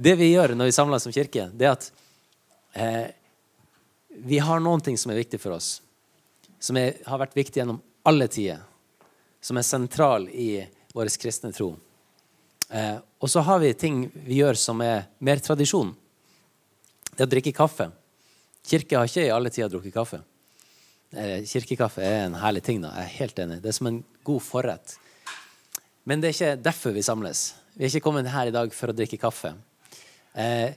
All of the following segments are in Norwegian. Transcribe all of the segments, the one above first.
det vi gjør når vi samles som kirke, det er at eh, vi har noen ting som er viktig for oss. Som er, har vært viktig gjennom alle tider. Som er sentral i vår kristne tro. Eh, og så har vi ting vi gjør som er mer tradisjon. Det å drikke kaffe. Kirke har ikke i alle tider drukket kaffe. Eh, kirkekaffe er en herlig ting. da, Jeg er helt enig. Det er som en god forrett. Men det er ikke derfor vi samles. Vi er ikke kommet her i dag for å drikke kaffe. Eh,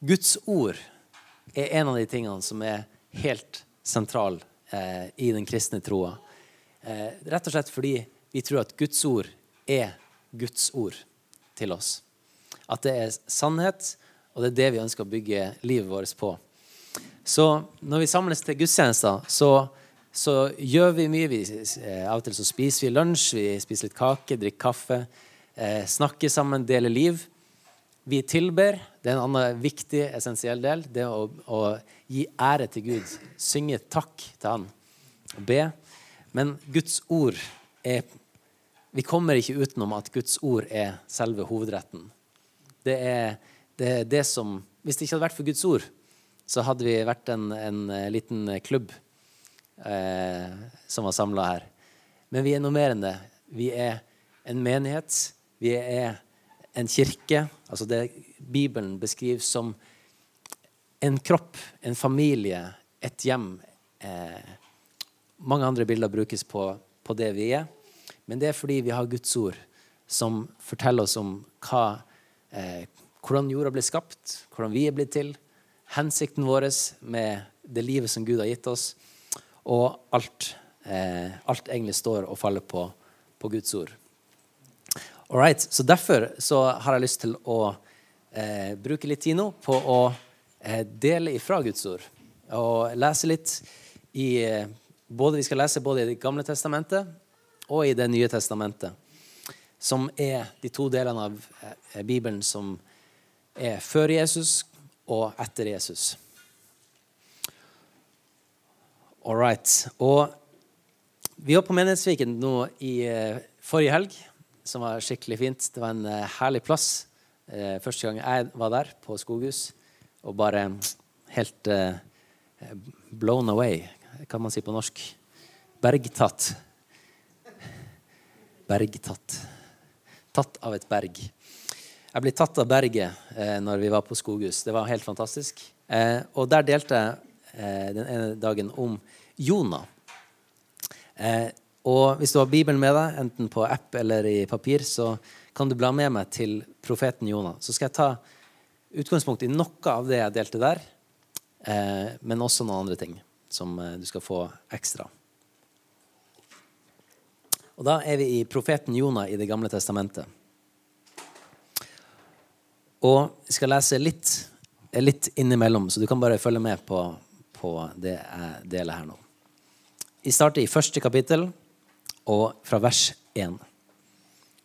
Guds ord er en av de tingene som er helt sentral eh, i den kristne troa. Eh, rett og slett fordi vi tror at Guds ord er Guds ord til oss. At det er sannhet, og det er det vi ønsker å bygge livet vårt på. Så når vi samles til gudstjenester, så, så gjør vi mye. Vi, eh, av og til så spiser vi lunsj, vi spiser litt kake, drikker kaffe, eh, snakker sammen, deler liv. Vi tilber. Det er en annen viktig, essensiell del. Det å, å gi ære til Gud. Synge takk til Han. Og be. Men Guds ord er Vi kommer ikke utenom at Guds ord er selve hovedretten. Det er det, er det som Hvis det ikke hadde vært for Guds ord, så hadde vi vært en, en eh, liten klubb eh, som var samla her. Men vi er noe mer enn det. Vi er en menighet. Vi er en kirke. Altså det Bibelen beskriver som en kropp, en familie, et hjem. Eh, mange andre bilder brukes på, på, det vi er. Men det er fordi vi har Guds ord som forteller oss om hva, eh, hvordan jorda ble skapt, hvordan vi er blitt til hensikten vår med det livet som Gud har gitt oss. Og alt, eh, alt egentlig står og faller på, på Guds ord. All right, så Derfor så har jeg lyst til å eh, bruke litt tid nå på å eh, dele ifra Guds ord. Og lese litt i eh, både, Vi skal lese både i Det gamle testamentet og i Det nye testamentet. Som er de to delene av eh, Bibelen som er før Jesus og etter Jesus. All right. Og vi var på Menighetsviken nå i uh, forrige helg, som var skikkelig fint. Det var en uh, herlig plass. Uh, første gang jeg var der, på Skoghus, og bare helt blown away, kan man si på norsk. Bergtatt. Bergtatt. Tatt av et berg. Jeg ble tatt av berget eh, når vi var på Skoghus. Det var helt fantastisk. Eh, og der delte jeg eh, den ene dagen om Jonah. Eh, og hvis du har Bibelen med deg, enten på app eller i papir, så kan du bla med meg til profeten Jonah. Så skal jeg ta utgangspunkt i noe av det jeg delte der, eh, men også noen andre ting som eh, du skal få ekstra. Og Da er vi i profeten Jonah i Det gamle testamentet. Og jeg skal lese litt, litt innimellom, så du kan bare følge med på, på det jeg deler her nå. Vi starter i første kapittel, og fra vers 1.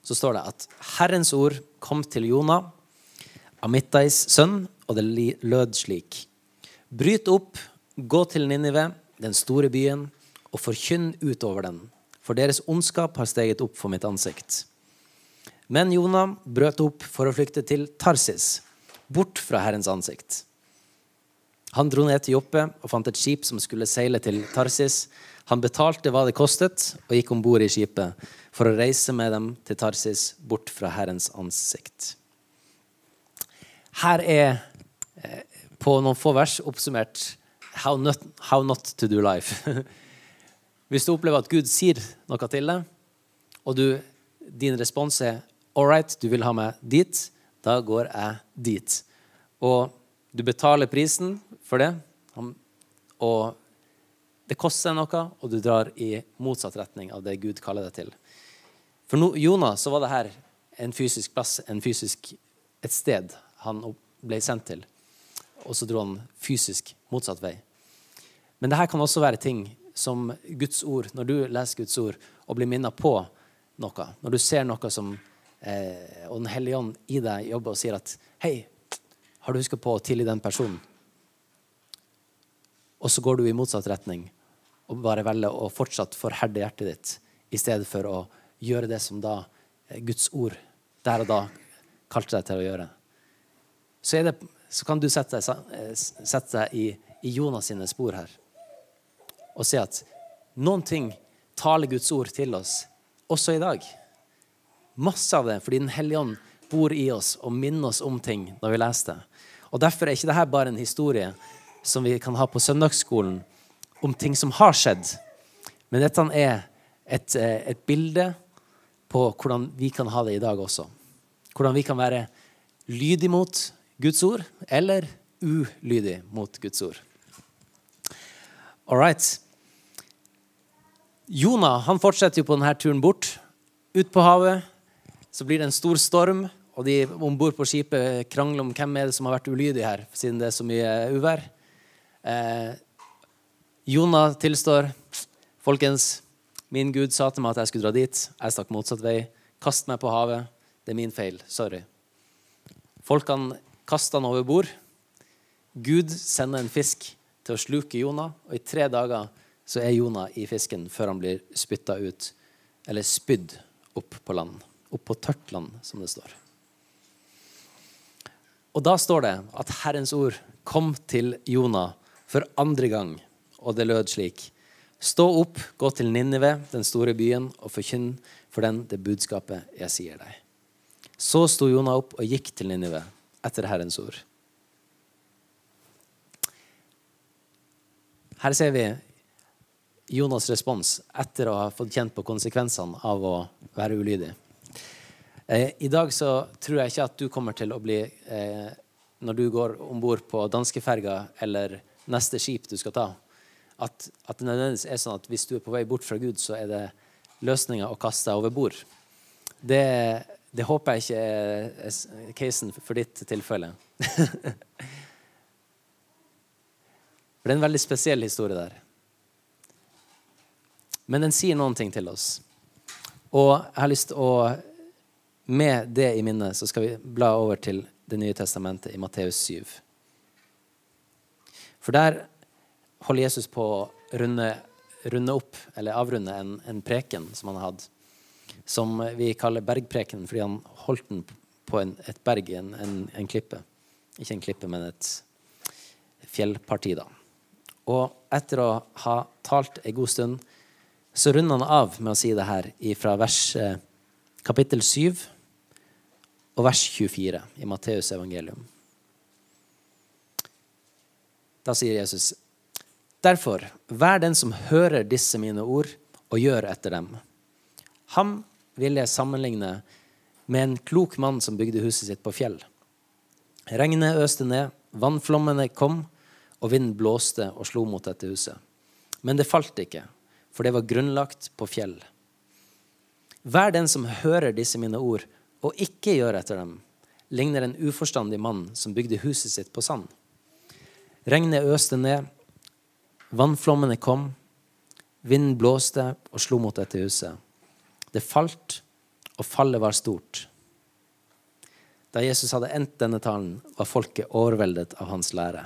Så står det at Herrens ord kom til Jonah, Amittais sønn, og det lød slik. Bryt opp, gå til Ninive, den store byen, og forkynn utover den, for deres ondskap har steget opp for mitt ansikt. Men Jonah brøt opp for å flykte til Tarsis, bort fra Herrens ansikt. Han dro ned til Joppe og fant et skip som skulle seile til Tarsis. Han betalte hva det kostet, og gikk om bord i skipet for å reise med dem til Tarsis, bort fra Herrens ansikt. Her er eh, på noen få vers oppsummert how not, how not to do life. Hvis du opplever at Gud sier noe til deg, og du, din respons er All right, du vil ha meg dit. Da går jeg dit. Og du betaler prisen for det. Og det koster noe, og du drar i motsatt retning av det Gud kaller deg til. For no, Jonas så var det her en fysisk plass, en fysisk, et sted han ble sendt til. Og så dro han fysisk motsatt vei. Men det her kan også være ting som Guds ord, når du leser Guds ord og blir minnet på noe, når du ser noe som eh, og Den hellige ånd i deg jobber og sier at Hei, har du huska på å tilgi den personen? Og så går du i motsatt retning og bare velge å fortsatt forherde hjertet ditt i stedet for å gjøre det som da Guds ord der og da kalte deg til å gjøre. så, det, så kan du sette deg, eh, sette deg i, i Jonas sine spor her og se at noen ting taler Guds ord til oss også i dag. Masse av det fordi Den hellige ånd bor i oss og minner oss om ting når vi leser det. Og Derfor er ikke dette bare en historie som vi kan ha på søndagsskolen om ting som har skjedd. Men dette er et, eh, et bilde på hvordan vi kan ha det i dag også. Hvordan vi kan være lydig mot Guds ord eller ulydig mot Guds ord. All right. Jonah han fortsetter jo på denne turen bort. Ut på havet. Så blir det en stor storm, og de om bord på skipet krangler om hvem er det som har vært ulydig her, siden det er så mye uvær. Eh, Jonah tilstår. Folkens, min Gud sa til meg at jeg skulle dra dit. Jeg stakk motsatt vei. Kast meg på havet. Det er min feil. Sorry. Folkene kaster han over bord. Gud sender en fisk til å sluke Jonah, og i tre dager så er Jonah i fisken før han blir spytta ut, eller spydd opp på land. Opp på tørt land, som det står. Og da står det at Herrens ord kom til Jonah for andre gang, og det lød slik. Stå opp, gå til Ninive, den store byen, og forkynn for den det budskapet jeg sier deg. Så sto Jonah opp og gikk til Ninive etter Herrens ord. Her ser vi Jonas' respons etter å ha fått kjent på konsekvensene av å være ulydig. Eh, I dag så tror jeg ikke at du kommer til å bli eh, Når du går om bord på danskeferga eller neste skip du skal ta, at, at, det nødvendigvis er sånn at hvis du er på vei bort fra Gud, så er det løsninga å kaste deg over bord. Det, det, håper jeg ikke er casen for ditt tilfelle. for det er en veldig spesiell historie der. Men den sier noen ting til oss. Og jeg har lyst til å Med det i minnet så skal vi bla over til Det nye testamentet i Matteus 7. For der holder Jesus på å runde, runde opp, eller avrunde, en, en, preken som han hadde. Som vi kaller bergpreken fordi han holdt den på en, et berg, en, en, klippe. Ikke en klippe, men et fjellparti, da. Og etter å ha talt en god stund så runder han av med å si det her fra vers eh, kapittel 7 og vers 24 i Matteus evangelium. Da sier Jesus.: Derfor, vær den som hører disse mine ord, og gjør etter dem. Ham vil jeg sammenligne med en klok mann som bygde huset sitt på fjell. Regnet øste ned, vannflommene kom, og vinden blåste og slo mot dette huset. Men det falt ikke, for det var grunnlagt på fjell. Vær den som hører disse mine ord, og ikke gjør etter dem, ligner en uforstandig mann som bygde huset sitt på sand. Regnet øste ned, vannflommene kom, vinden blåste og slo mot dette huset. Det falt, og fallet var stort. Da Jesus hadde endt denne talen, var folket overveldet av hans lære.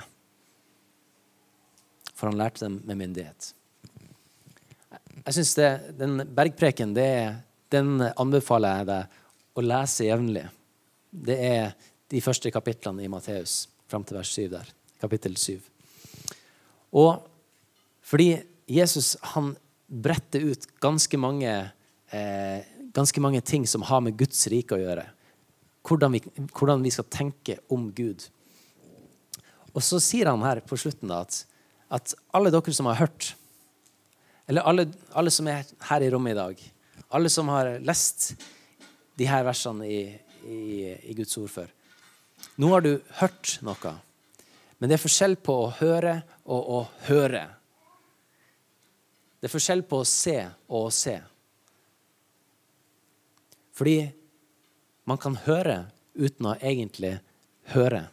For han lærte dem med myndighet. Jeg synes det, Den bergpreken det, den anbefaler jeg deg å lese jevnlig. Det er de første kapitlene i Matteus, fram til vers 7 der. Kapittel 7. Og fordi Jesus han bretter ut ganske mange, eh, ganske mange ting som har med Guds rike å gjøre. Hvordan vi, hvordan vi, skal tenke om Gud. Og så sier han her på slutten da, at, at alle dere som har hørt eller alle, alle, som er her i rommet i dag. Alle som har lest de her versene i, i, i Guds ord før. Nå har du hørt noe. Men det er forskjell på å høre og å høre. Det er forskjell på å se og å se. Fordi man kan høre uten å egentlig høre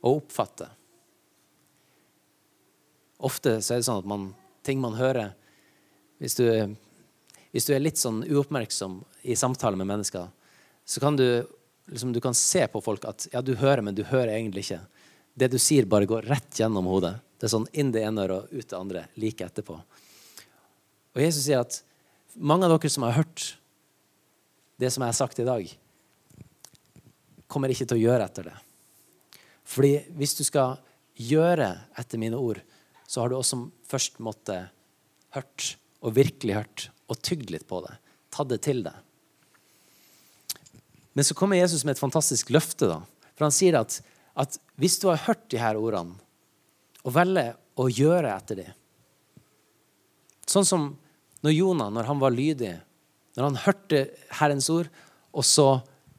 og oppfatte. Ofte så er det sånn at man, ting man hører hvis du, hvis du, er litt sånn uoppmerksom i samtale med mennesker, så kan du, liksom, du kan se på folk at ja, du hører, men du hører egentlig ikke. Det du sier, bare går rett gjennom hodet. Det er sånn inn det ene og ut det andre like etterpå. Og Jesus sier at mange av dere som har hørt det som jeg har sagt i dag, kommer ikke til å gjøre etter det. Fordi hvis du skal gjøre etter mine ord, så har du også først måttet hørt, og virkelig hørt, og tygd litt på det. Tatt det til deg. Men så kommer Jesus med et fantastisk løfte. da. For han sier at, at hvis du har hørt de her ordene, og velger å gjøre etter dem Sånn som når Jonah, når han var lydig, når han hørte Herrens ord, og så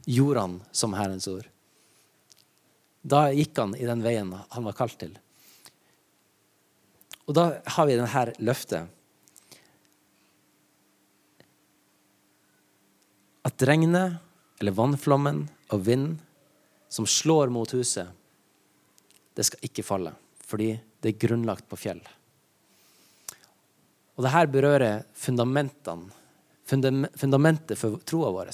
gjorde han som Herrens ord. Da gikk han i den veien han var kalt til. Og da har vi denne løftet. At regnet eller vannflommen og vind som slår mot huset, det skal ikke falle, fordi det er grunnlagt på fjell. Og det her berører fundamentene, fundamentet for troa vår.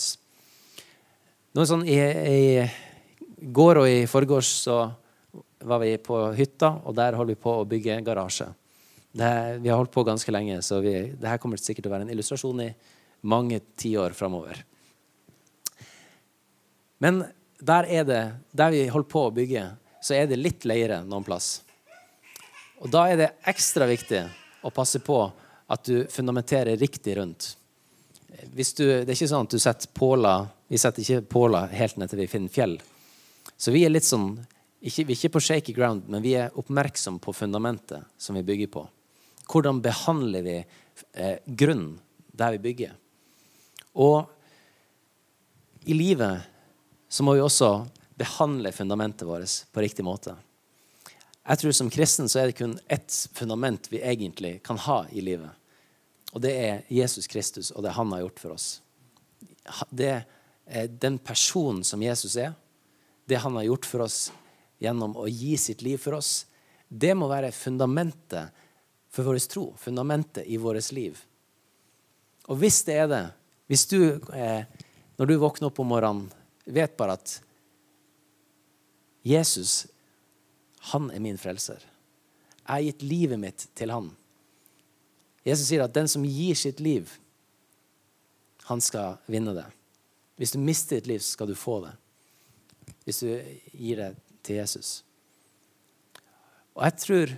Noe sånn, i, I går og i forgårs så var vi på hytta, og der holder vi på å bygge en garasje. Det, vi har holdt på ganske lenge, så vi, det her kommer sikkert til å være en illustrasjon i mange tiår framover. Men der, er det, der vi holder på å bygge, så er det litt leire noen plass. Og da er det ekstra viktig å passe på at du fundamenterer riktig rundt. Du, det er ikke sånn at du setter påler Vi setter ikke påler helt ned til vi finner fjell. Så vi er litt sånn ikke, Vi er ikke på shaky ground, men vi er oppmerksom på fundamentet som vi bygger på. Hvordan behandler vi eh, grunnen der vi bygger? Og i livet så må vi også behandle fundamentet vårt på riktig måte. Jeg tror Som kristen så er det kun ett fundament vi egentlig kan ha i livet. Og det er Jesus Kristus og det han har gjort for oss. Det er den personen som Jesus er, det han har gjort for oss gjennom å gi sitt liv for oss, det må være fundamentet for vår tro. Fundamentet i vårt liv. Og hvis det er det, hvis du, eh, når du våkner opp om morgenen vet bare at Jesus, han er min frelser. Jeg har gitt livet mitt til han. Jesus sier at den som gir sitt liv, han skal vinne det. Hvis du mister ditt liv, så skal du få det. Hvis du gir det til Jesus. Og jeg tror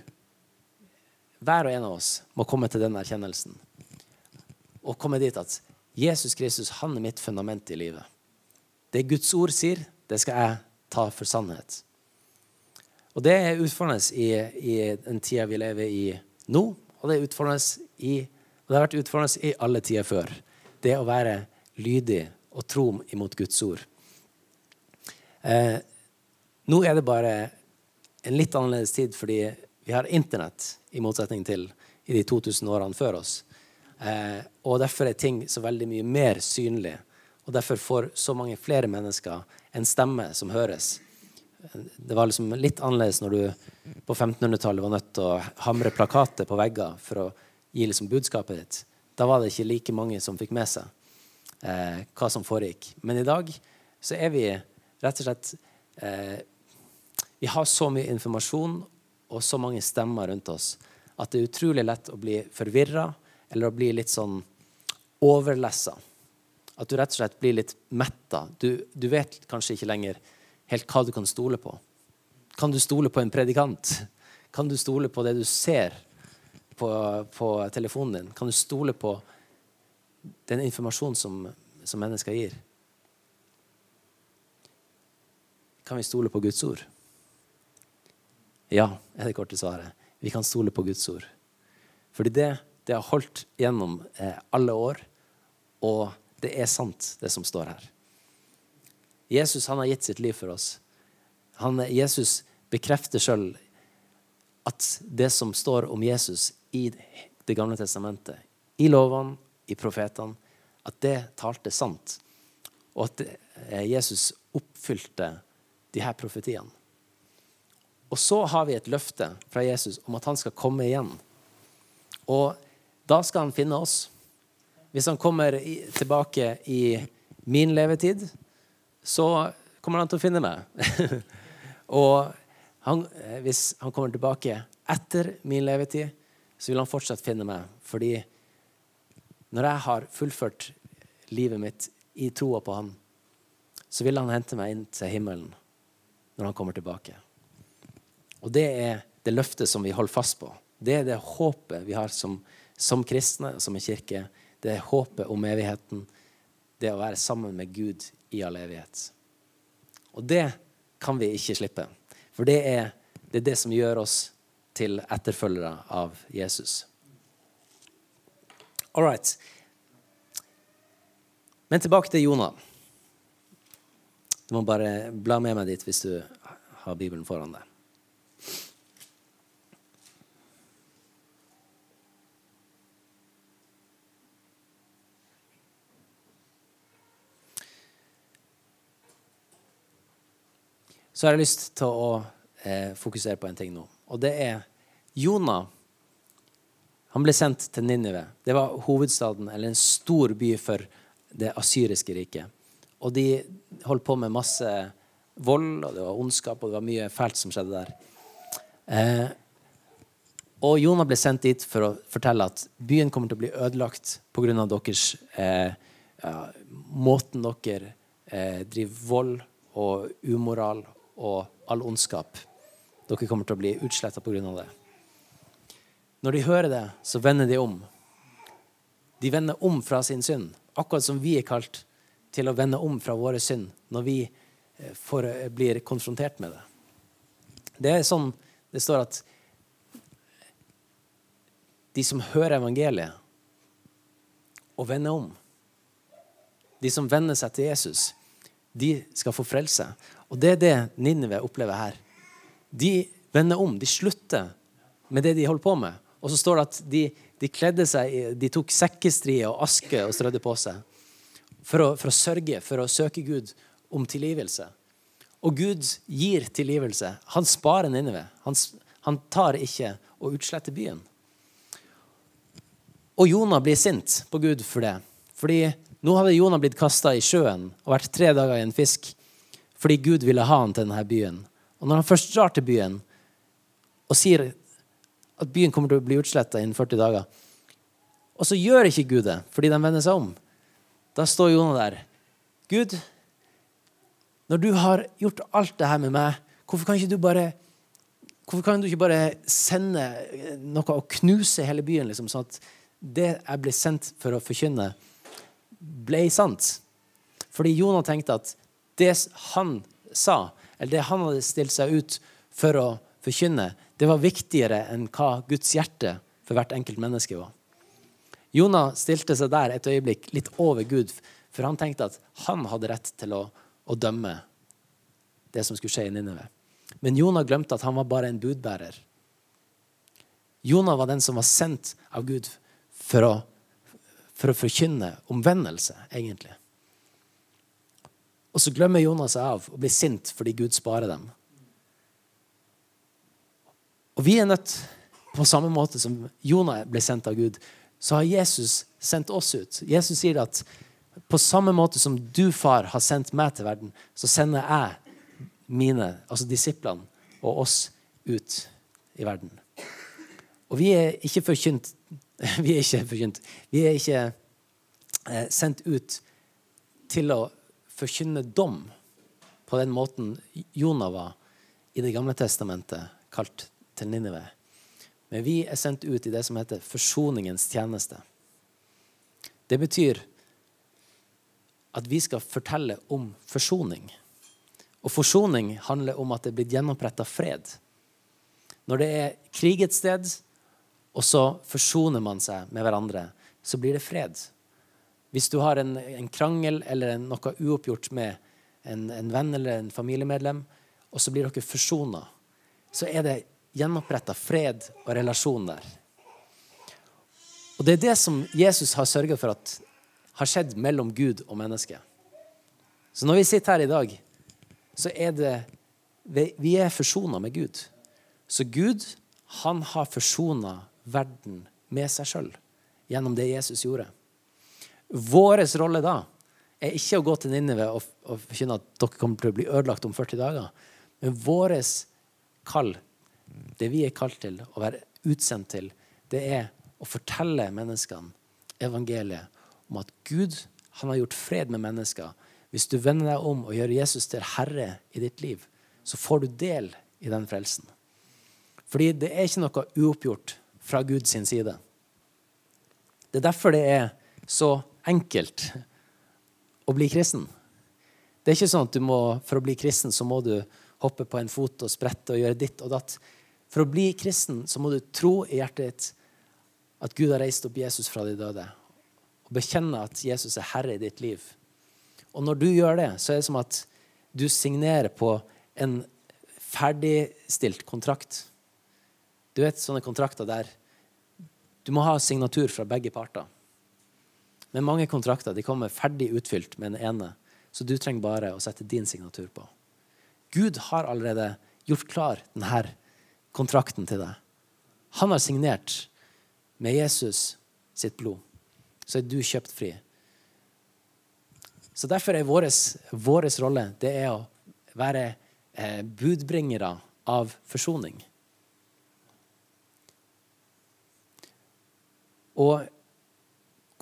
hver og en av oss må komme til den erkjennelsen. Og komme dit at Jesus Kristus han er mitt fundament i livet. Det Guds ord sier, det skal jeg ta for sannhet. Og det er utfordrende i, i den tida vi lever i nå, og det i og det har vært utfordrende i alle tider før. Det å være lydig og tro imot Guds ord. Eh, nå er det bare en litt annerledes tid fordi vi har Internett, i motsetning til i de 2000 årene før oss. Eh, og derfor er ting så veldig mye mer synlig og derfor får så mange flere mennesker en stemme som høres. Det var liksom litt annerledes når du på 1500-tallet var nødt til å hamre plakater på vegger for å gi liksom budskapet ditt. Da var det ikke like mange som fikk med seg eh, hva som foregikk. Men i dag så er vi rett og slett eh, Vi har så mye informasjon og så mange stemmer rundt oss at det er utrolig lett å bli forvirra eller å bli litt sånn overlessa. At du rett og slett blir litt metta. Du, du, vet kanskje ikke lenger helt hva du kan stole på. Kan du stole på en predikant? Kan du stole på det du ser på, på telefonen din? Kan du stole på den informasjonen som, som mennesker gir? Kan vi stole på Guds ord? Ja, er det korte svaret. Vi kan stole på Guds ord. Fordi det, det har holdt gjennom eh, alle år. Og det er sant, det som står her. Jesus han har gitt sitt liv for oss. Han, Jesus bekrefter sjøl at det som står om Jesus i Det gamle testamentet, i lovene, i profetene, at det talte sant. Og at eh, Jesus oppfylte de her profetiene. Og så har vi et løfte fra Jesus om at han skal komme igjen. Og da skal han finne oss. Hvis han kommer tilbake i min levetid, så kommer han til å finne meg. og han, eh, hvis han kommer tilbake etter min levetid, så vil han fortsatt finne meg. Fordi når jeg har fullført livet mitt i troa på han, så vil han hente meg inn til himmelen når han kommer tilbake. Og det er det løftet som vi holder fast på. Det er det håpet vi har som, som kristne og som en kirke. Det er håpet om evigheten. Det å være sammen med Gud i all evighet. Og det kan vi ikke slippe. For det er det, er det som gjør oss til etterfølgere av Jesus. All right. Men tilbake til Jonah. Du må bare bla med meg dit hvis du har Bibelen foran deg. Så har jeg lyst til å eh, fokusere på en ting nå. Og det er Jonah. Han ble sendt til Ninive. Det var hovedstaden, eller en stor by for det asyriske riket. Og de holdt på med masse vold, og det var ondskap, og det var mye fælt som skjedde der. Eh, og Jonah ble sendt dit for å fortelle at byen kommer til å bli ødelagt pga. deres eh, ja, måten dere eh, driver vold og umoral og all ondskap. Dere kommer til å bli utsletta pga. det. Når de hører det, så vender de om. De vender om fra sin synd, akkurat som vi er kalt til å vende om fra våre synd når vi eh, får, eh, blir konfrontert med det. Det er sånn det står at de som hører evangeliet og vender om, de som venner seg til Jesus, de skal få frelse. Og det er det Ninive opplever her. De vender om. De slutter med det de holder på med. Og så står det at de, de kledde seg, de tok sekkestrie og aske og strødde på seg for å, for å sørge, for å søke Gud om tilgivelse. Og Gud gir tilgivelse. Han sparer Ninive. Han, han tar ikke og utsletter byen. Og Jonah blir sint på Gud for det. Fordi nå hadde Jonah blitt kasta i sjøen og vært tre dager i en fisk fordi Gud ville ha han til denne byen. Og når han først drar til byen og sier at byen kommer til å bli utsletta innen 40 dager, og så gjør ikke Gud det fordi de vender seg om, da står Jonah der. Gud, når du har gjort alt det her med meg, hvorfor kan du bare Hvorfor kan du ikke bare sende noe og knuse hele byen, liksom, sånn at det jeg ble sendt for å forkynne, ble sant? Fordi Jonah tenkte at det han sa, eller det han hadde stilt seg ut for å forkynne, det var viktigere enn hva Guds hjerte for hvert enkelt menneske var. Jonah stilte seg der et øyeblikk litt over Gud, for han tenkte at han hadde rett til å, å dømme det som skulle skje i Nineve. Men Jonah glemte at han var bare en budbærer. Jonah var den som var sendt av Gud for å, for å forkynne omvendelse, egentlig. Og så glemmer Jonas seg av og blir sint fordi Gud sparer dem. Og vi er nødt, på samme måte som Jonah ble sendt av Gud, så har Jesus sendt oss ut. Jesus sier at på samme måte som du, far, har sendt meg til verden, så sender jeg mine, altså disiplene, og oss ut i verden. Og vi er ikke forkynt Vi er ikke forkynt. Vi er ikke eh, sendt ut til å forkynne dom på den måten Jonah var i Det gamle testamentet, kalt til Ninive. Men vi er sendt ut i det som heter forsoningens tjeneste. Det betyr at vi skal fortelle om forsoning. Og forsoning handler om at det er blitt gjenoppretta fred. Når det er krig et sted, og så forsoner man seg med hverandre, så blir det fred. Hvis du har en, en krangel eller en, noe uoppgjort med en, en, venn eller en familiemedlem, og så blir dere forsona, så er det gjenoppretta fred og relasjon der. Og Det er det som Jesus har sørga for at har skjedd mellom Gud og menneske. Så når vi sitter her i dag, så er det Vi er forsona med Gud. Så Gud, han har forsona verden med seg sjøl gjennom det Jesus gjorde. Vår rolle da er ikke å gå til Ninive og, og forkynne at dere kommer til å bli ødelagt om 40 dager. Men vår kall, det vi er kalt til, å være utsendt til, det er å fortelle menneskene evangeliet om at Gud han har gjort fred med mennesker hvis du vender deg om og gjør Jesus til herre i ditt liv, så får du del i den frelsen. Fordi det er ikke noe uoppgjort fra Guds side. Det er derfor det er så enkelt å bli kristen. Det er ikke sånn at du må, for å bli kristen så må du hoppe på en fot og sprette og gjøre ditt og datt. For å bli kristen så må du tro i hjertet ditt at Gud har reist opp Jesus fra de døde. Og bekjenne at Jesus er herre i ditt liv. Og når du gjør det, så er det som at du signerer på en ferdigstilt kontrakt. Du vet sånne kontrakter der du må ha signatur fra begge parter. Men mange kontrakter de kommer ferdig utfylt med den ene, så du trenger bare å sette din signatur på. Gud har allerede gjort klar denne kontrakten til deg. Han har signert med Jesus sitt blod. Så er du kjøpt fri. Så Derfor er vår rolle det er å være eh, budbringere av forsoning. Og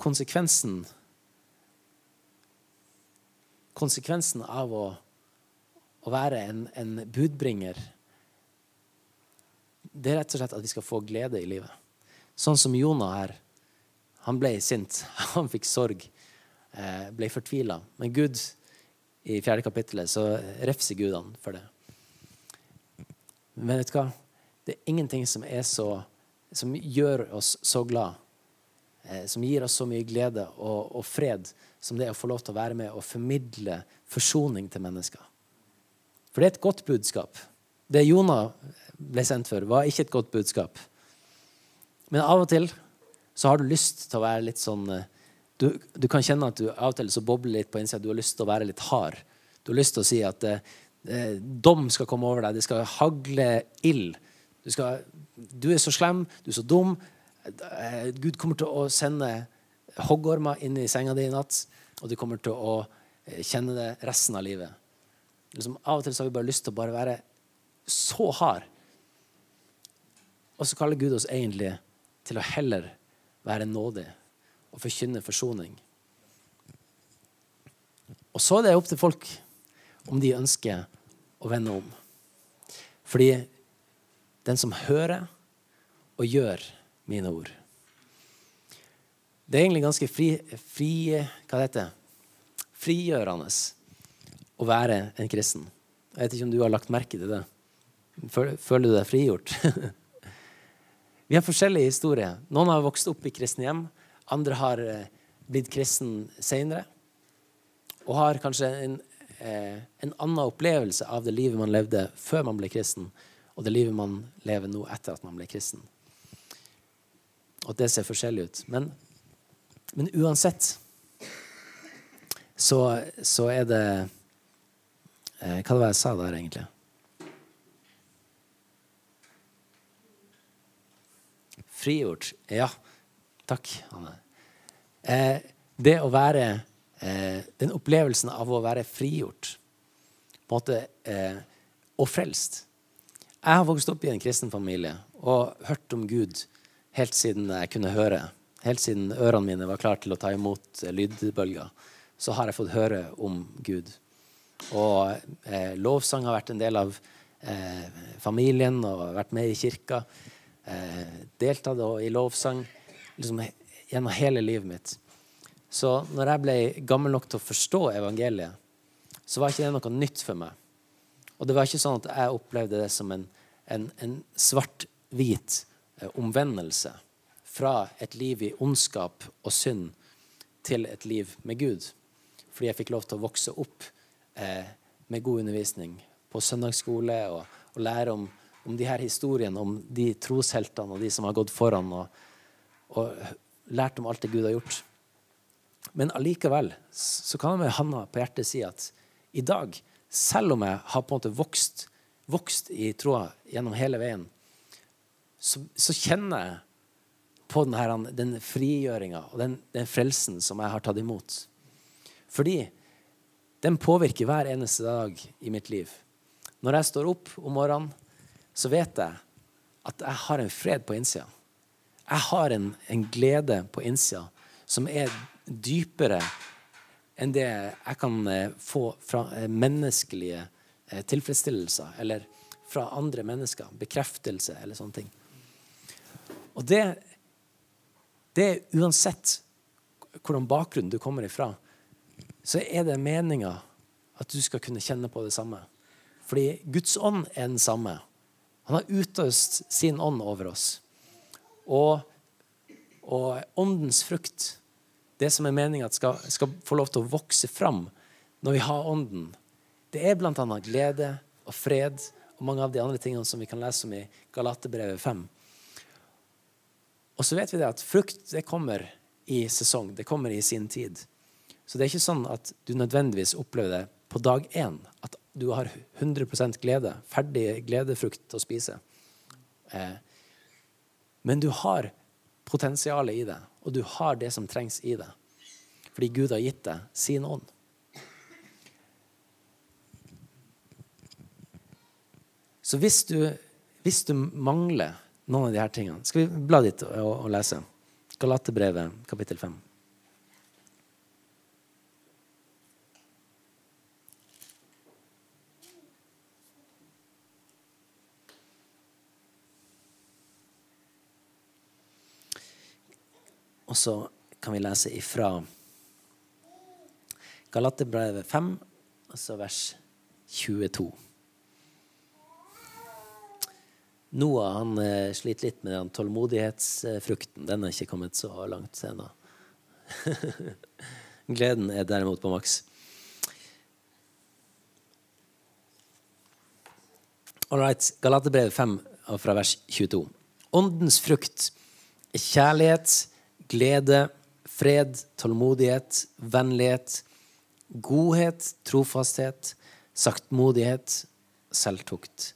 konsekvensen Konsekvensen av å, å være en, en budbringer det er rett og slett at vi skal få glede i livet. Sånn som Jonah her. Han ble sint. Han fikk sorg. Eh, ble fortvila. Men Gud, i fjerde kapittelet, så refser Gud han for det. Men vet du hva? Det er ingenting som så som gjør oss så glad, som gir oss så mye glede og, og, fred, som det er å få lov til å være med og formidle forsoning til mennesker. For det er et godt budskap. Det Jonah ble sendt for, var ikke et godt budskap. Men av og til så har du lyst til å være litt sånn eh, du, du, kan kjenne at du av og til så bobler litt på innsida. Du har lyst til å være litt hard. Du har lyst til å si at eh, eh dom skal komme over deg. Det skal hagle ild. Du, skal, du, er så slem, du er så dum. Eh, Gud kommer til å sende hoggormer inn i senga di i natt, og du kommer til å eh, kjenne det resten av livet. Liksom, av og til så har vi bare lyst til å bare være så hard. Og så kaller Gud oss egentlig til å heller være nådig og forkynne forsoning. Og så er det opp til folk om de ønsker å vende om. Fordi den som hører og gjør mine ord Det er egentlig ganske fri, fri hva det heter, frigjørende å være en kristen. Jeg vet ikke om du har lagt merke til det. Føler du deg frigjort? Vi har forskjellige historier. Noen har vokst opp i kristne hjem. Andre har eh, blitt kristen seinere. Og har kanskje en, eh, en, annen opplevelse av det livet man levde før man ble kristen, og det livet man lever nå etter at man ble kristen. Og det ser forskjellig ut. Men, men uansett så, så, er det eh, Hva var det jeg sa der, egentlig? Frigjort. Ja, takk, Anne. Eh, det å være eh, Den opplevelsen av å være frigjort på en måte, eh, og frelst. Jeg har vokst opp i en kristen familie og hørt om Gud helt siden jeg kunne høre. Helt siden ørene mine var klare til å ta imot lydbølger, så har jeg fått høre om Gud. Og eh, lovsang har vært en del av eh, familien og vært med i kirka eh, deltatt i lovsang liksom, gjennom hele livet mitt. Så når jeg ble gammel nok til å forstå evangeliet, så var ikke det noe nytt for meg. Og det var ikke sånn at jeg opplevde det som en, en, en svart-hvit omvendelse fra et liv i ondskap og synd til et liv med Gud. Fordi jeg fikk lov til å vokse opp eh, med god undervisning på søndagsskole og, og lære om om de her historiene om de trosheltene og de som har gått foran og, og lært om alt det Gud har gjort. Men allikevel så kan jeg med handa på hjertet si at i dag, selv om jeg har på en måte vokst, vokst i troa gjennom hele veien, så, så kjenner jeg på den, her, den frigjøringa og den, den, frelsen som jeg har tatt imot. Fordi den påvirker hver eneste dag i mitt liv. Når jeg står opp om morgenen så vet jeg at jeg har en fred på innsida. Jeg har en, en glede på innsida som er dypere enn det jeg kan eh, få fra eh, menneskelige eh, tilfredsstillelser eller fra andre mennesker. Bekreftelse eller sånne ting. Og det, det er uansett hvordan bakgrunn du kommer ifra, så er det meninga at du skal kunne kjenne på det samme. Fordi Guds ånd er den samme. Han har utøst sin ånd over oss. Og, og åndens frukt, det som er meninga skal, skal få lov til å vokse fram når vi har ånden, det er bl.a. glede og fred og mange av de andre tingene som vi kan lese om i Galaterbrevet 5. Og så vet vi det at frukt det kommer i sesong. Det kommer i sin tid. Så det er ikke sånn at du nødvendigvis opplever det på dag én. At du har 100% glede, ferdig gledefrukt å spise. Eh, men du har potensialet i det, og du har det som trengs i det. Fordi Gud har gitt deg sin ånd. Så hvis du, hvis du mangler noen av de her tingene Skal vi bla dit og, og lese? Galaterbrevet, kapittel 5. Og så kan vi lese ifra Galaterbrevet 5, altså vers 22. Noah han eh, sliter litt med den tålmodighetsfrukten. Den er ikke kommet så langt ennå. Gleden er derimot på maks. All right. Galaterbrevet 5 fra vers 22. Åndens frukt er kjærlighet, glede, fred, tålmodighet, vennlighet, godhet, trofasthet, saktmodighet, selvtukt.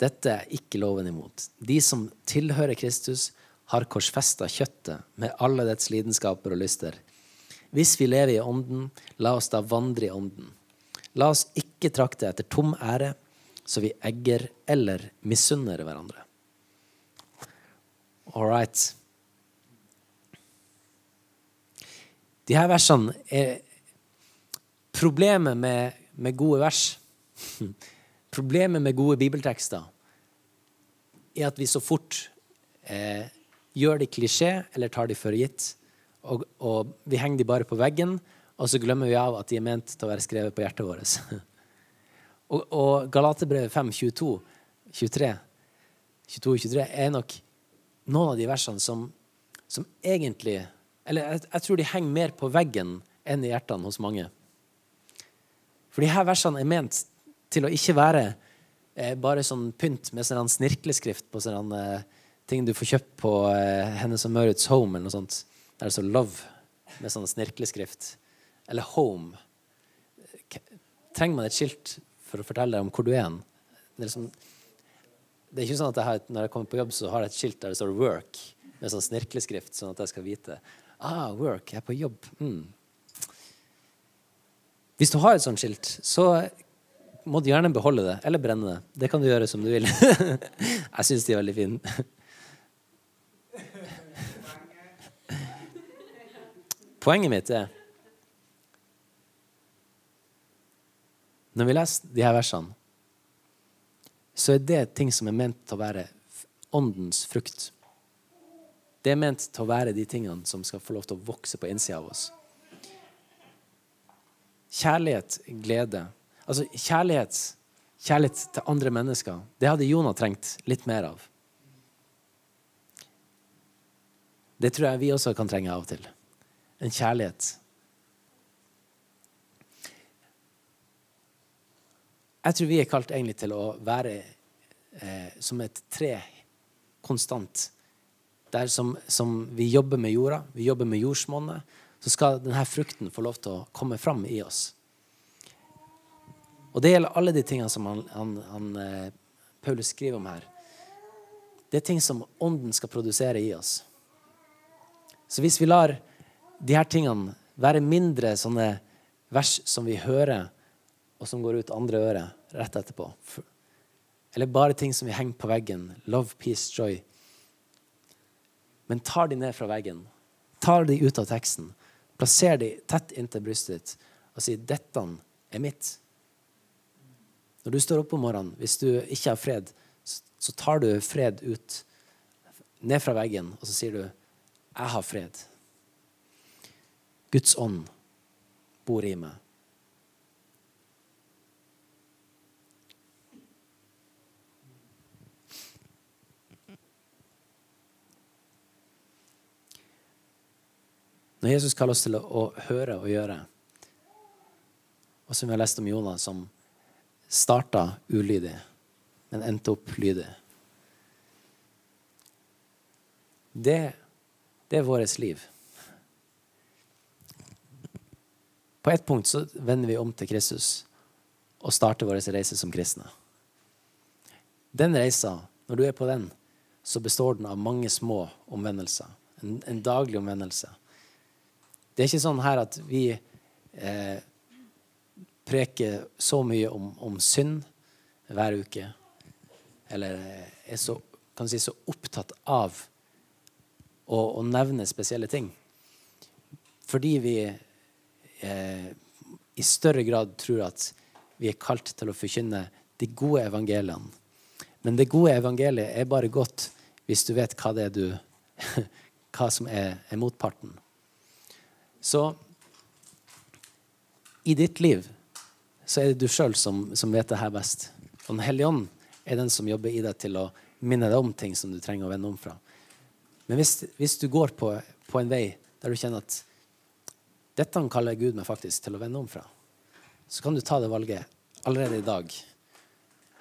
Dette er ikke loven imot. De som tilhører Kristus, har korsfesta kjøttet med alle dets lidenskaper og lyster. Hvis vi lever i Ånden, la oss da vandre i Ånden. La oss ikke trakte etter tom ære, så vi egger eller misunner hverandre. All right. De her versene er Problemet med, med gode vers Problemet med gode bibeltekster er at vi så fort eh, gjør de klisjé eller tar de for gitt. Og, og, vi henger de bare på veggen, og så glemmer vi av at de er ment til å være skrevet på hjertet vårt. og, og Galaterbrevet 5, 22, 23, 22, 23 er nok noen av de versene som, som egentlig Eller jeg, jeg tror de henger mer på veggen enn i hjertene hos mange. For de her versene er ment til å ikke være eh, bare sånn pynt med sånn snirkleskrift på sånn eh, ting du får kjøpt på eh, Hennes og Maurits Home eller noe sånt. Der det står 'Love' med sånn snirkleskrift. Eller 'Home'. Trenger man et skilt for å fortelle deg om hvor du er? Det, liksom, det, er ikke sånn at jeg har, når jeg kommer på jobb, så har jeg et skilt der det står 'Work' med sånn snirkleskrift, sånn at jeg skal vite. Ah, work. Jeg er på jobb. Mm. Hvis du har et sånt skilt, så må du gjerne beholde det, eller brenne det. Det kan du gjøre som du vil. jeg syns de er veldig fine. Poenget mitt er Når vi leser de her versene, så er det ting som er ment til å være åndens frukt. Det er ment til å være de tingene som skal få lov til å vokse på innsida av oss. Kjærlighet, glede, Altså, kjærlighet, kjærlighet til andre mennesker, det hadde Jonah trengt litt mer av. Det tror jeg vi også kan trenge av og til. En kjærlighet. Jeg tror vi er kalt egentlig til å være eh, som et tre konstant. Der som, som, vi jobber med jorda, vi jobber med jordsmonnet, så skal denne frukten få lov til å komme fram i oss. Og det gjelder alle de tingene som han, han, han, eh, Paulus skriver om her. Det er ting som Ånden skal produsere i oss. Så hvis vi lar de her tingene være mindre sånne vers som vi hører, og som går ut andre øret rett etterpå, eller bare ting som vi henger på veggen love, peace, joy Men tar de ned fra veggen, tar de ut av teksten, plasser de tett inntil brystet ditt og sier 'Dette er mitt'. Når du står opp om morgenen, hvis du ikke har fred, så tar du fred ut, ned fra veggen, og så sier du 'Jeg har fred'. Guds ånd bor i meg. Når Jesus kaller oss til å høre og gjøre, og som vi har lest om Jonas som starta ulydig, men endte opp lydig Det, det er vårt liv. På ett punkt så vender vi om til Kristus og starter vår reise som kristne. Den reisa, når du er på den, så består den av mange små omvendelser. En, en daglig omvendelse. Det er ikke sånn her at vi eh, preker så mye om, om, synd hver uke. Eller er så, si, så opptatt av å, å, nevne spesielle ting. Fordi vi eh, i større grad tror at vi er kalt til å forkynne de gode evangeliene. Men det gode evangeliet er bare godt hvis du vet hva det er du hva som er, er motparten. Så i ditt liv så er det du sjøl som, som, vet det her best. Og Den hellige ånd er den som jobber i deg til å minne deg om ting som du trenger å vende om fra. Men hvis, hvis du går på, på, en vei der du kjenner at dette kaller Gud meg faktisk til å vende om fra, så kan du ta det valget allerede i dag.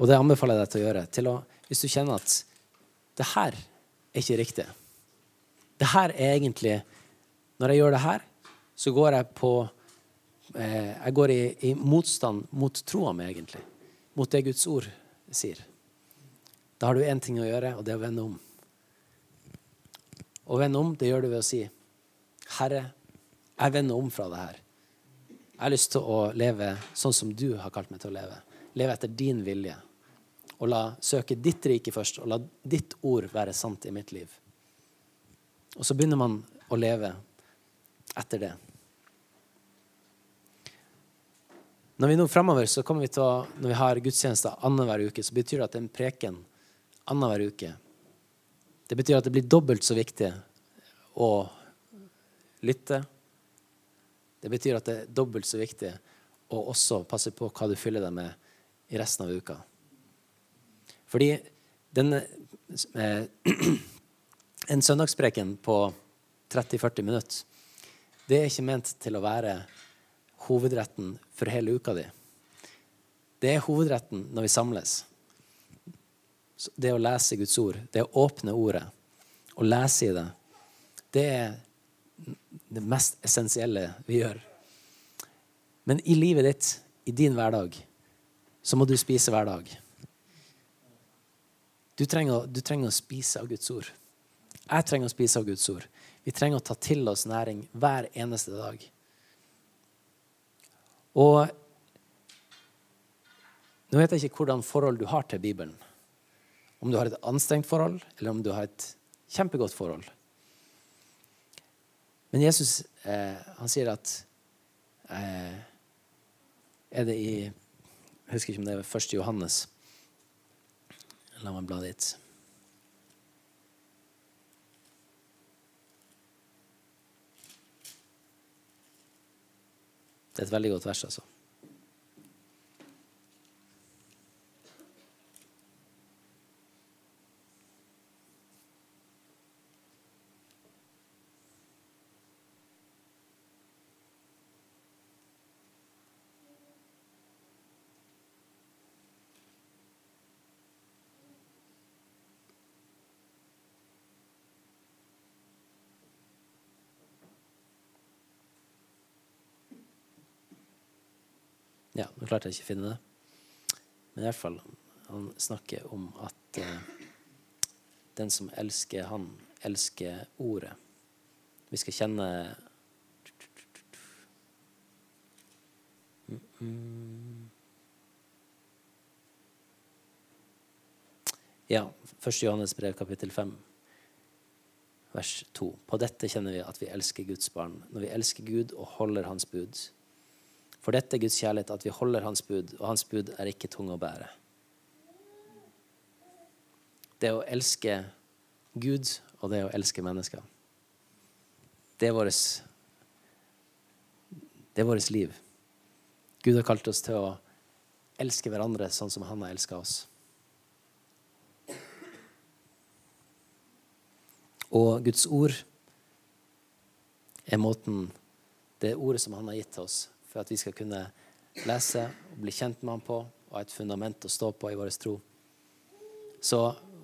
Og det anbefaler jeg deg til å gjøre. Til å, hvis du kjenner at det her er ikke riktig. Det her er egentlig Når jeg gjør det her, så går jeg på Jeg går i, i, motstand mot troa mi, egentlig. Mot det Guds ord sier. Da har du én ting å gjøre, og det er å vende om. Å vende om, det gjør du ved å si, 'Herre, jeg vender om fra det her.' Jeg har lyst til å leve sånn som du har kalt meg til å leve. Leve etter din vilje. Og la søke ditt rike først, og la ditt ord være sant i mitt liv. Og så begynner man å leve etter det. Når vi nå fremover så kommer vi til å, når vi har gudstjenester annenhver uke, så betyr det at det er en preken annenhver uke. Det betyr at det blir dobbelt så viktig å lytte. Det betyr at det er dobbelt så viktig å også passe på hva du fyller deg med i resten av uka. Fordi denne eh, En søndagspreken på 30-40 minutter, det er ikke ment til å være hovedretten for hele uka di. Det er hovedretten når vi samles. Det å lese Guds ord, det å åpne ordet og lese i det, det er det mest essensielle vi gjør. Men i livet ditt, i din hverdag, så må du spise hver dag. Du trenger, du trenger å spise av Guds ord. Jeg trenger å spise av Guds ord. Vi trenger å ta til oss næring hver eneste dag. Og nå vet jeg ikke hvordan forhold du har til Bibelen. Om du har et anstrengt forhold, eller om du har et kjempegodt forhold. Men Jesus eh, han sier at eh, Er det i Jeg husker ikke om det er 1. Johannes. La meg bla dit. Det er et veldig godt vers, altså. Klarte jeg ikke å finne det. Men i hvert fall, han snakker om at eh, den som elsker han, elsker ordet. Vi skal kjenne Ja, 1. Johannes brev, kapittel 5, vers 2. På dette kjenner vi at vi elsker Guds barn, når vi elsker Gud og holder Hans bud. For dette er Guds kjærlighet, at vi holder Hans bud, og Hans bud er ikke tunge å bære. Det å elske Gud og det å elske mennesker. Det er vårt Det er vårt liv. Gud har kalt oss til å elske hverandre sånn som han har elska oss. Og Guds ord er måten Det ordet som han har gitt til oss for at vi skal kunne lese og bli kjent med ham på og ha et fundament å stå på i vår tro. Så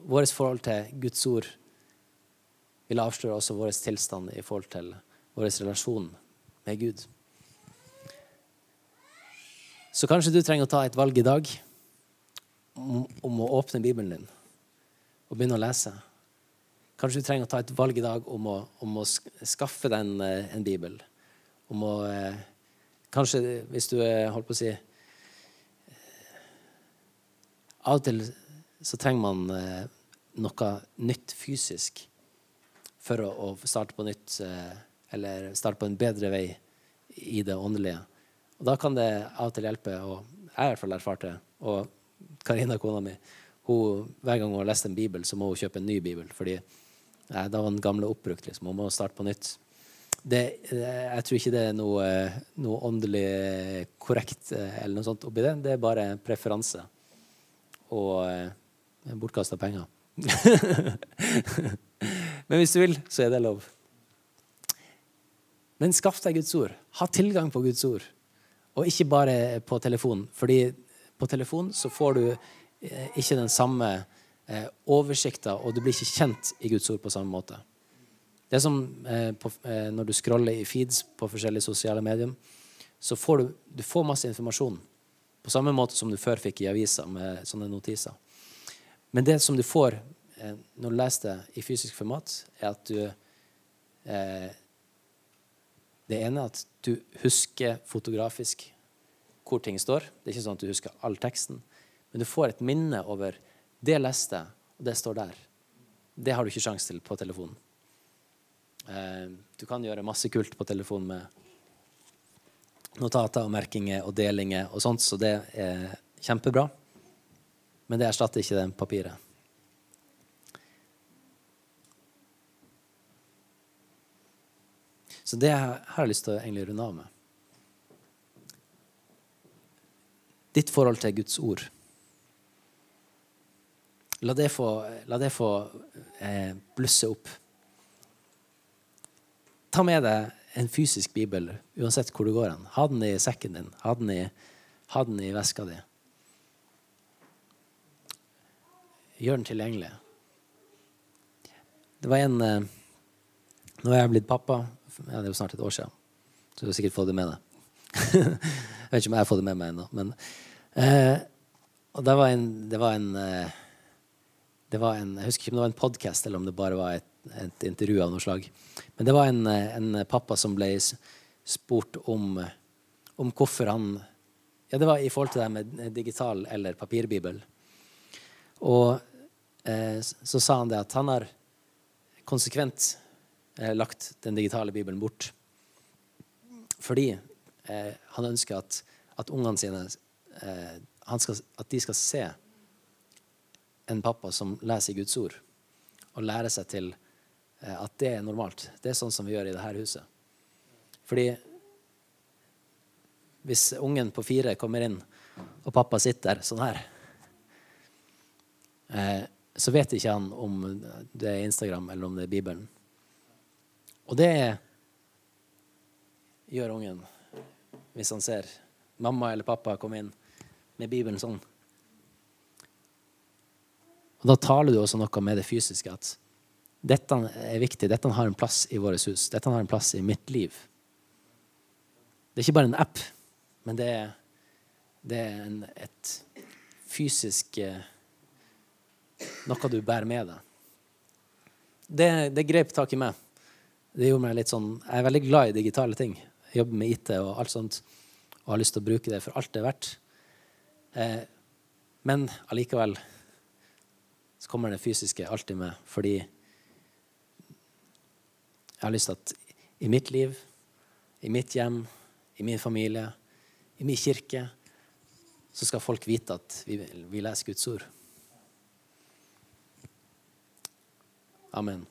vårt forhold til Guds ord vil avsløre også vår tilstand i forhold til vår relasjon med Gud. Så kanskje du trenger å ta et valg i dag om, å åpne Bibelen din og begynne å lese. Kanskje du trenger å ta et valg i dag om å, om å skaffe deg en, eh, en, bibel. Om å eh, Kanskje hvis du er holdt på å si Av og til så trenger man noe nytt fysisk for å, starte på nytt, eller starte på en bedre vei i det åndelige. Og Da kan det av og til hjelpe, og jeg har i hvert fall erfart det. Og Karina, kona mi, hun, hver gang hun har lest en bibel, så må hun kjøpe en ny bibel. fordi Nei, da var den gamle oppbrukt. liksom. Hun må starte på nytt. Det, jeg tror ikke det er noe, noe åndelig korrekt eh, eller noe sånt oppi det. Det er bare preferanse og eh, bortkasta penger. Men hvis du vil, så er det lov. Men skaff deg Guds ord. Ha tilgang på Guds ord. Og ikke bare på telefon. Fordi på telefon så får du eh, ikke den samme eh, oversikter, og du blir ikke kjent i Guds ord på samme måte. Det er som eh, på, eh, når du scroller i feeds på forskjellige sosiale medier, så får du, du får masse informasjon. På samme måte som du før fikk i avisa med sånne notiser. Men det som du får eh, når du leser det i fysisk format, er at du eh, Det ene er at du husker fotografisk hvor ting står. Det er ikke sånn at du husker all teksten, men du får et minne over det leste og det står der. Det har du ikke sjanse til på telefonen. Eh, du kan gjøre masse kult på telefonen med notater og merkinger og delinger og sånt, så det er kjempebra. Men det erstatter ikke det papiret. Så det har jeg lyst til å egentlig runde av med. Ditt forhold til Guds ord. La det få, la det få eh, blusse opp. Ta med deg en fysisk bibel uansett hvor du går hen. Ha den i sekken din. Ha den i, ha den i veska di. Gjør den tilgjengelig. Det var en eh, Nå er jeg blitt pappa. Ja, det er jo snart et år siden. Så du har sikkert fått det med deg. jeg vet ikke om jeg har fått det med meg ennå. Eh, det var en, det var en eh, det var en, Jeg husker ikke om det var en podkast eller om det bare var et, et, intervju av noe slag. Men det var en, en pappa som ble spurt om, om, hvorfor han Ja, det var i forhold til det med digital eller papirbibel. Og eh, så sa han det at han har konsekvent eh, lagt den digitale bibelen bort. Fordi eh, han ønsker at, at ungene sine eh, skal, at de skal se en pappa som leser Guds ord, og lærer seg til at det er normalt. Det er sånn som vi gjør i dette huset. Fordi hvis ungen på fire kommer inn, og pappa sitter sånn her, eh, så vet ikke han om det er Instagram eller om det er Bibelen. Og det gjør ungen hvis han ser mamma eller pappa komme inn med Bibelen sånn. Og Da taler du også noe med det fysiske. At dette er viktig. Dette har en plass i vårt hus. Dette har en plass i mitt liv. Det er ikke bare en app, men det er, det er en, et fysisk eh, Noe du bærer med deg. Det, det grep tak i meg. Det gjorde meg litt sånn, Jeg er veldig glad i digitale ting. Jeg jobber med IT og alt sånt, og har lyst til å bruke det for alt det er verdt. Eh, men allikevel så kommer det fysiske alltid med. Fordi jeg har lyst til at i mitt liv, i mitt hjem, i min familie, i min kirke, så skal folk vite at vi, vi leser Guds ord. Amen.